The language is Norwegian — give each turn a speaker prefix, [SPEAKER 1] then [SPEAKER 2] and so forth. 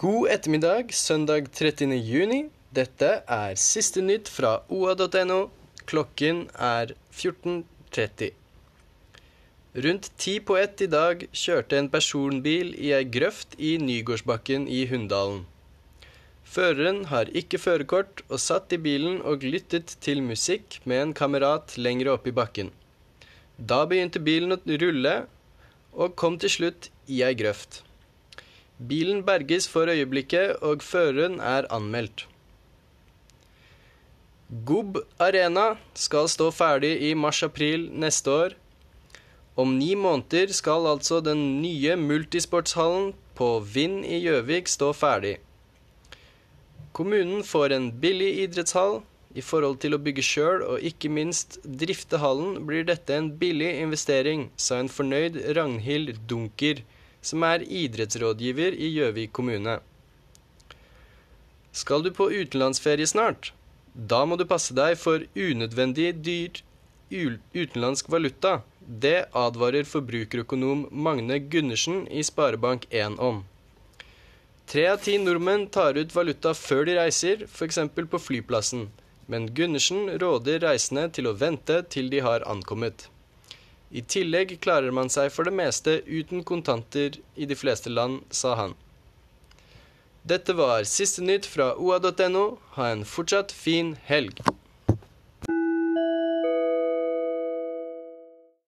[SPEAKER 1] God ettermiddag, søndag 30. juni. Dette er siste nytt fra oa.no. Klokken er 14.30. Rundt ti på ett i dag kjørte en personbil i ei grøft i Nygårdsbakken i Hunndalen. Føreren har ikke førerkort og satt i bilen og lyttet til musikk med en kamerat lenger oppe i bakken. Da begynte bilen å rulle og kom til slutt i ei grøft. Bilen berges for øyeblikket, og føreren er anmeldt. Gob Arena skal stå ferdig i mars-april neste år. Om ni måneder skal altså den nye multisportshallen på Vind i Gjøvik stå ferdig. Kommunen får en billig idrettshall. I forhold til å bygge sjøl og ikke minst drifte hallen, blir dette en billig investering, sa en fornøyd Ragnhild Dunker, som er idrettsrådgiver i Gjøvik kommune. Skal du på utenlandsferie snart? Da må du passe deg for unødvendig dyr utenlandsk valuta. Det advarer forbrukerøkonom Magne Gundersen i Sparebank1 om. Tre av ti nordmenn tar ut valuta før de reiser, f.eks. på flyplassen, men Gundersen råder reisende til å vente til de har ankommet. I tillegg klarer man seg for det meste uten kontanter i de fleste land, sa han. Dette var siste nytt fra oa.no. Ha en fortsatt fin helg.